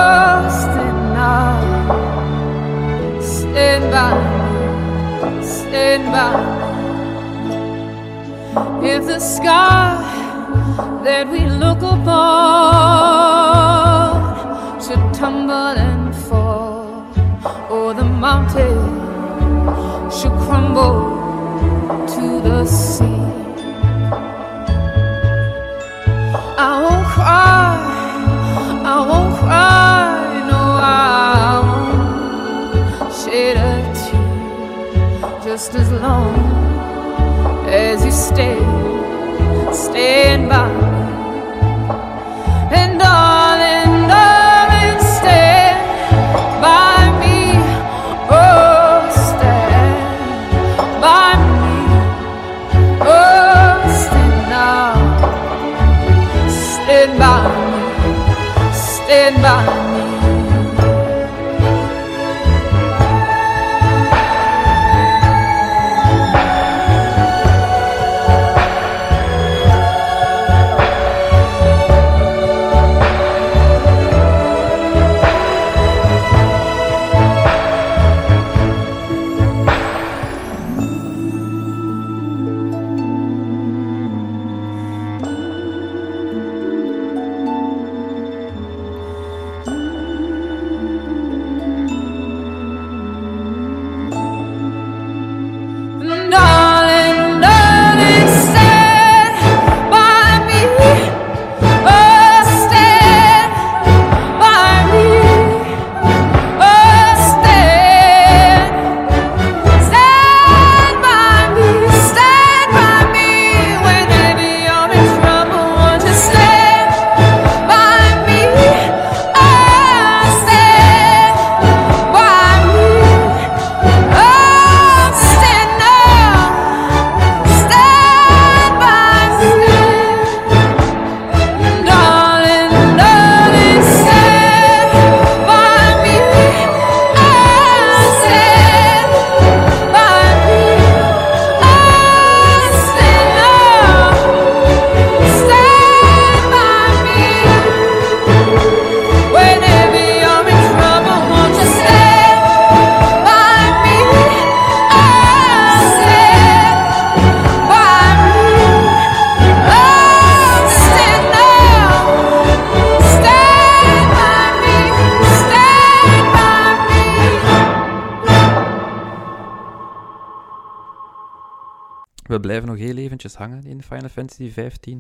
If the sky that we look upon should tumble and fall, or the mountain should crumble to the sea. I won't cry, I won't cry, no, I won't shed a tear. Just as long as you stay, stand by me. And darling, darling, stand by me. Oh, stand by me. Oh, stand. Stand by me. Stand by. In Final Fantasy XV,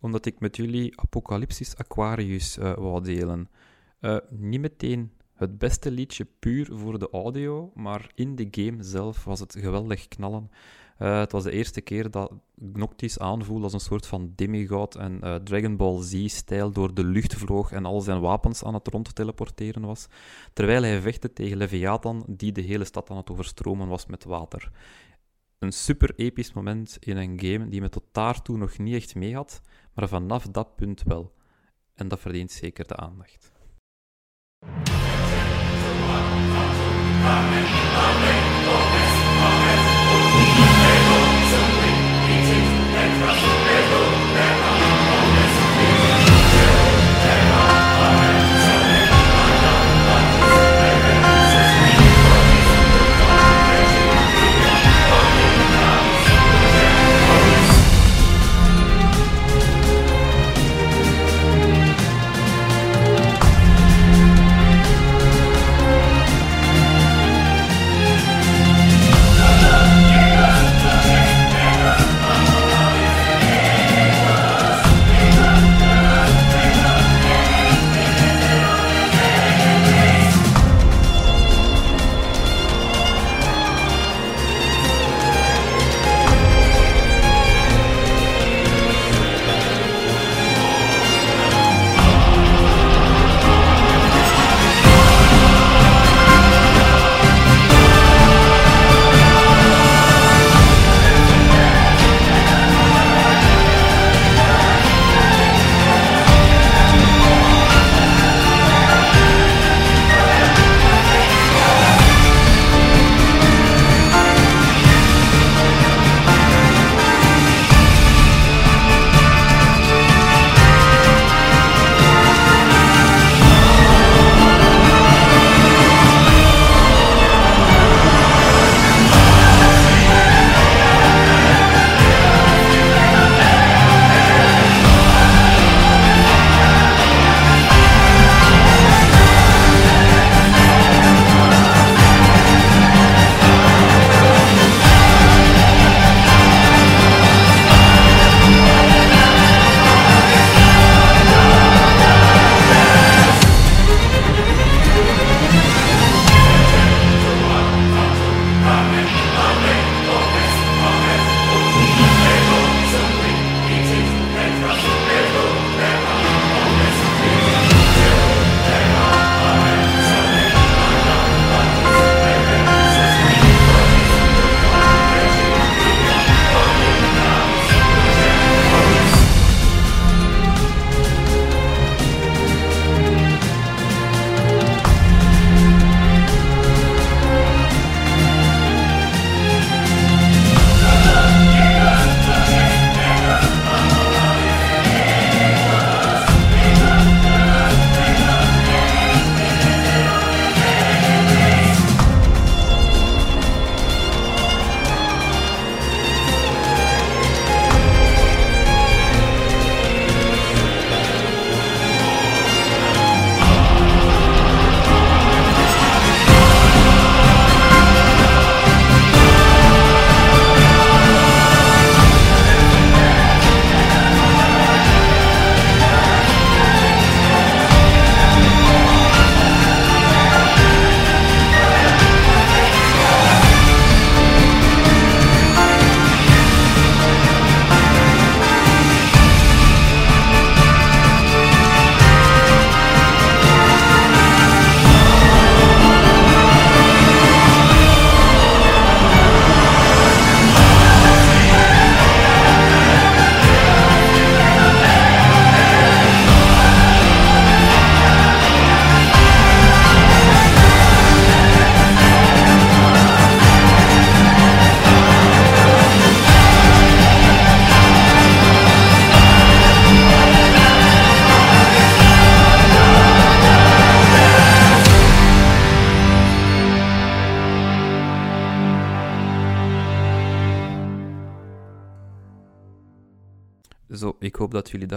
omdat ik met jullie Apocalypsis Aquarius eh wou delen. Eh, niet meteen het beste liedje puur voor de audio, maar in de game zelf was het geweldig knallen. Eh, het was de eerste keer dat Noctis aanvoelde als een soort van demigod en Dragon Ball Z-stijl door de lucht vloog en al zijn wapens aan het rond teleporteren was, terwijl hij vechtte tegen Leviathan, die de hele stad aan het overstromen was met water. Een super episch moment in een game die me tot daartoe nog niet echt mee had, maar vanaf dat punt wel. En dat verdient zeker de aandacht.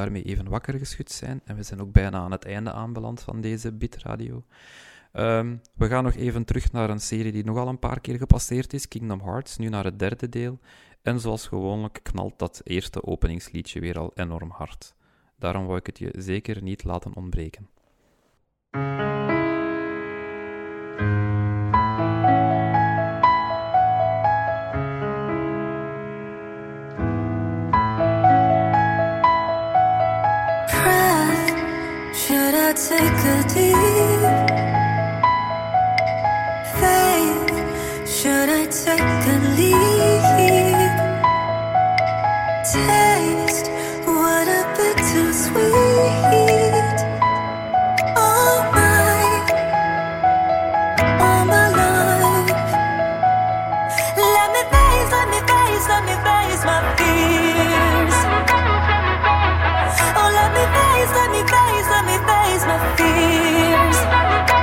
Daarmee even wakker geschud zijn. En we zijn ook bijna aan het einde aanbeland van deze Bitradio. Um, we gaan nog even terug naar een serie die nogal een paar keer gepasseerd is, Kingdom Hearts, nu naar het derde deel. En zoals gewoonlijk knalt dat eerste openingsliedje weer al enorm hard. Daarom wou ik het je zeker niet laten ontbreken. Take a deep faith? Should I take a leap? Taste what a bit too sweet. All my, all my life. Let me face, let me face, let me face my fears. Oh, let me face, let me face, let me face my fears.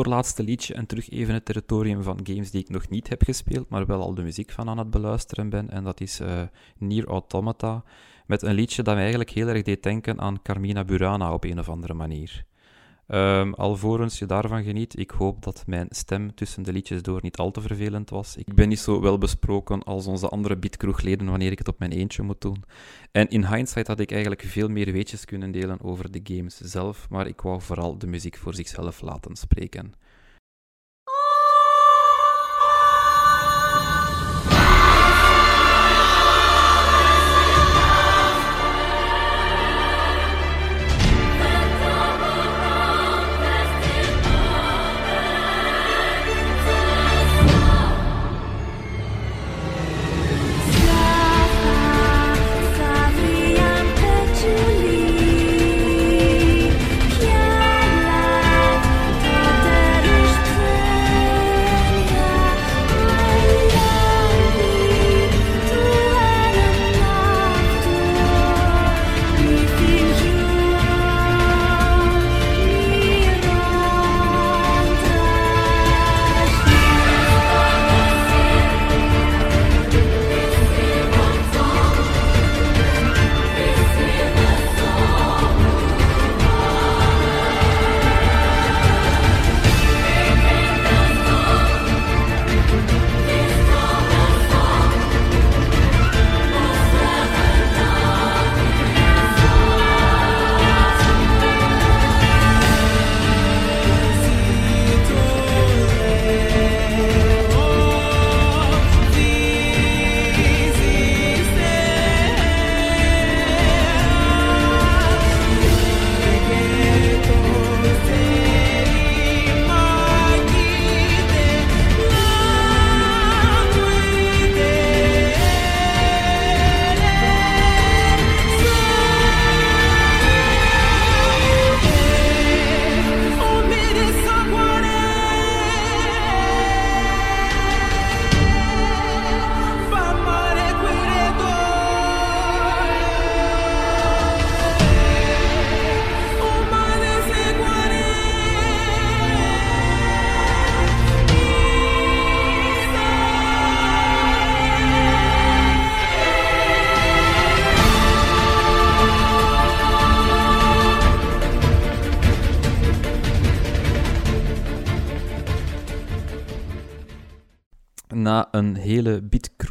Voorlaatste liedje en terug even het territorium van games die ik nog niet heb gespeeld, maar wel al de muziek van aan het beluisteren ben. En dat is eh Nier Automata, met een liedje dat mij eigenlijk heel erg deed denken aan Carmina Burana op een of andere manier. Ehm alvorens je daarvan geniet, ik hoop dat mijn stem tussen de liedjes door niet al te vervelend was. Ik ben niet zo wel besproken als onze andere beatkroegleden wanneer ik het op mijn eentje moet doen. En in hindsight had ik eigenlijk veel meer weetjes kunnen delen over de games zelf, maar ik wou vooral de muziek voor zichzelf laten spreken.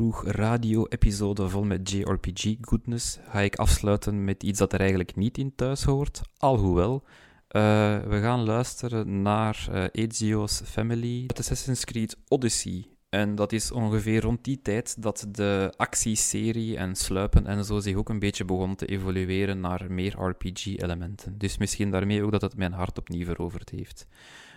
Radio-episode vol met JRPG-goodness ga ik afsluiten met iets dat er eigenlijk niet in thuis hoort, alhoewel. Uh, we gaan luisteren naar uh, Ezio's Family, Assassin's Creed Odyssey. En dat is ongeveer rond die tijd dat de actieserie en sluipen en zo zich ook een beetje begon te evolueren naar meer RPG-elementen. Dus misschien daarmee ook dat het mijn hart opnieuw veroverd heeft.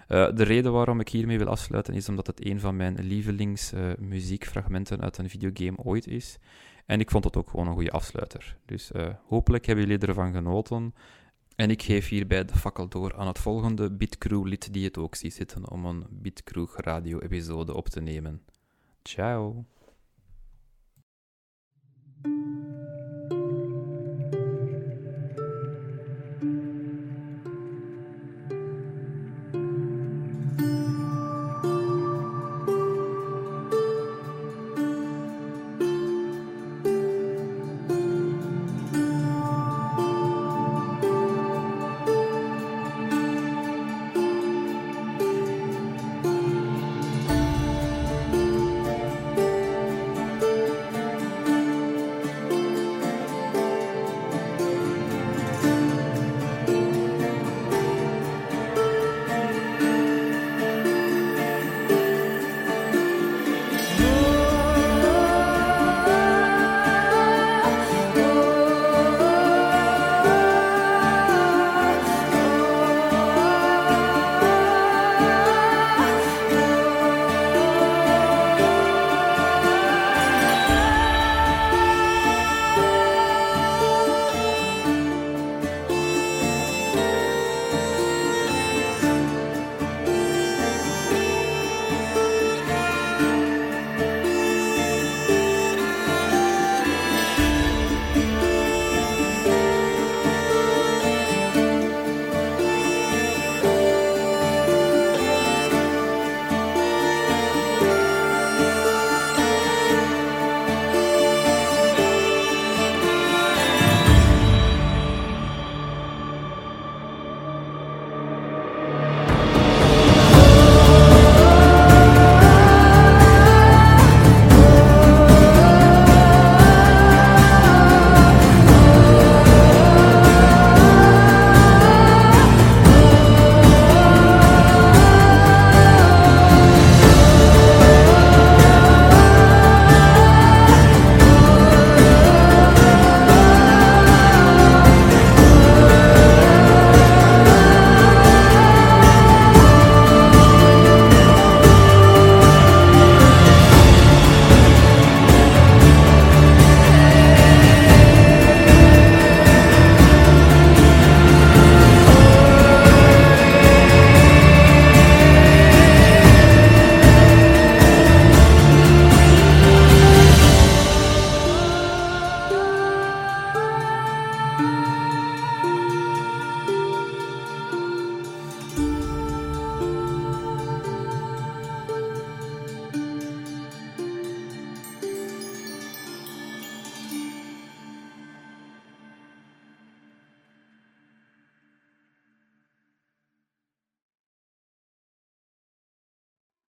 Uh, de reden waarom ik hiermee wil afsluiten is omdat het een van mijn lievelingsmuziekfragmenten uit een videogame ooit is. En ik vond het ook gewoon een goede afsluiter. Dus uh, hopelijk hebben jullie ervan genoten. En ik geef hierbij de fakkel door aan het volgende Bitcrew-lid die het ook ziet zitten om een Bitcrew radio-episode op te nemen. Ciao!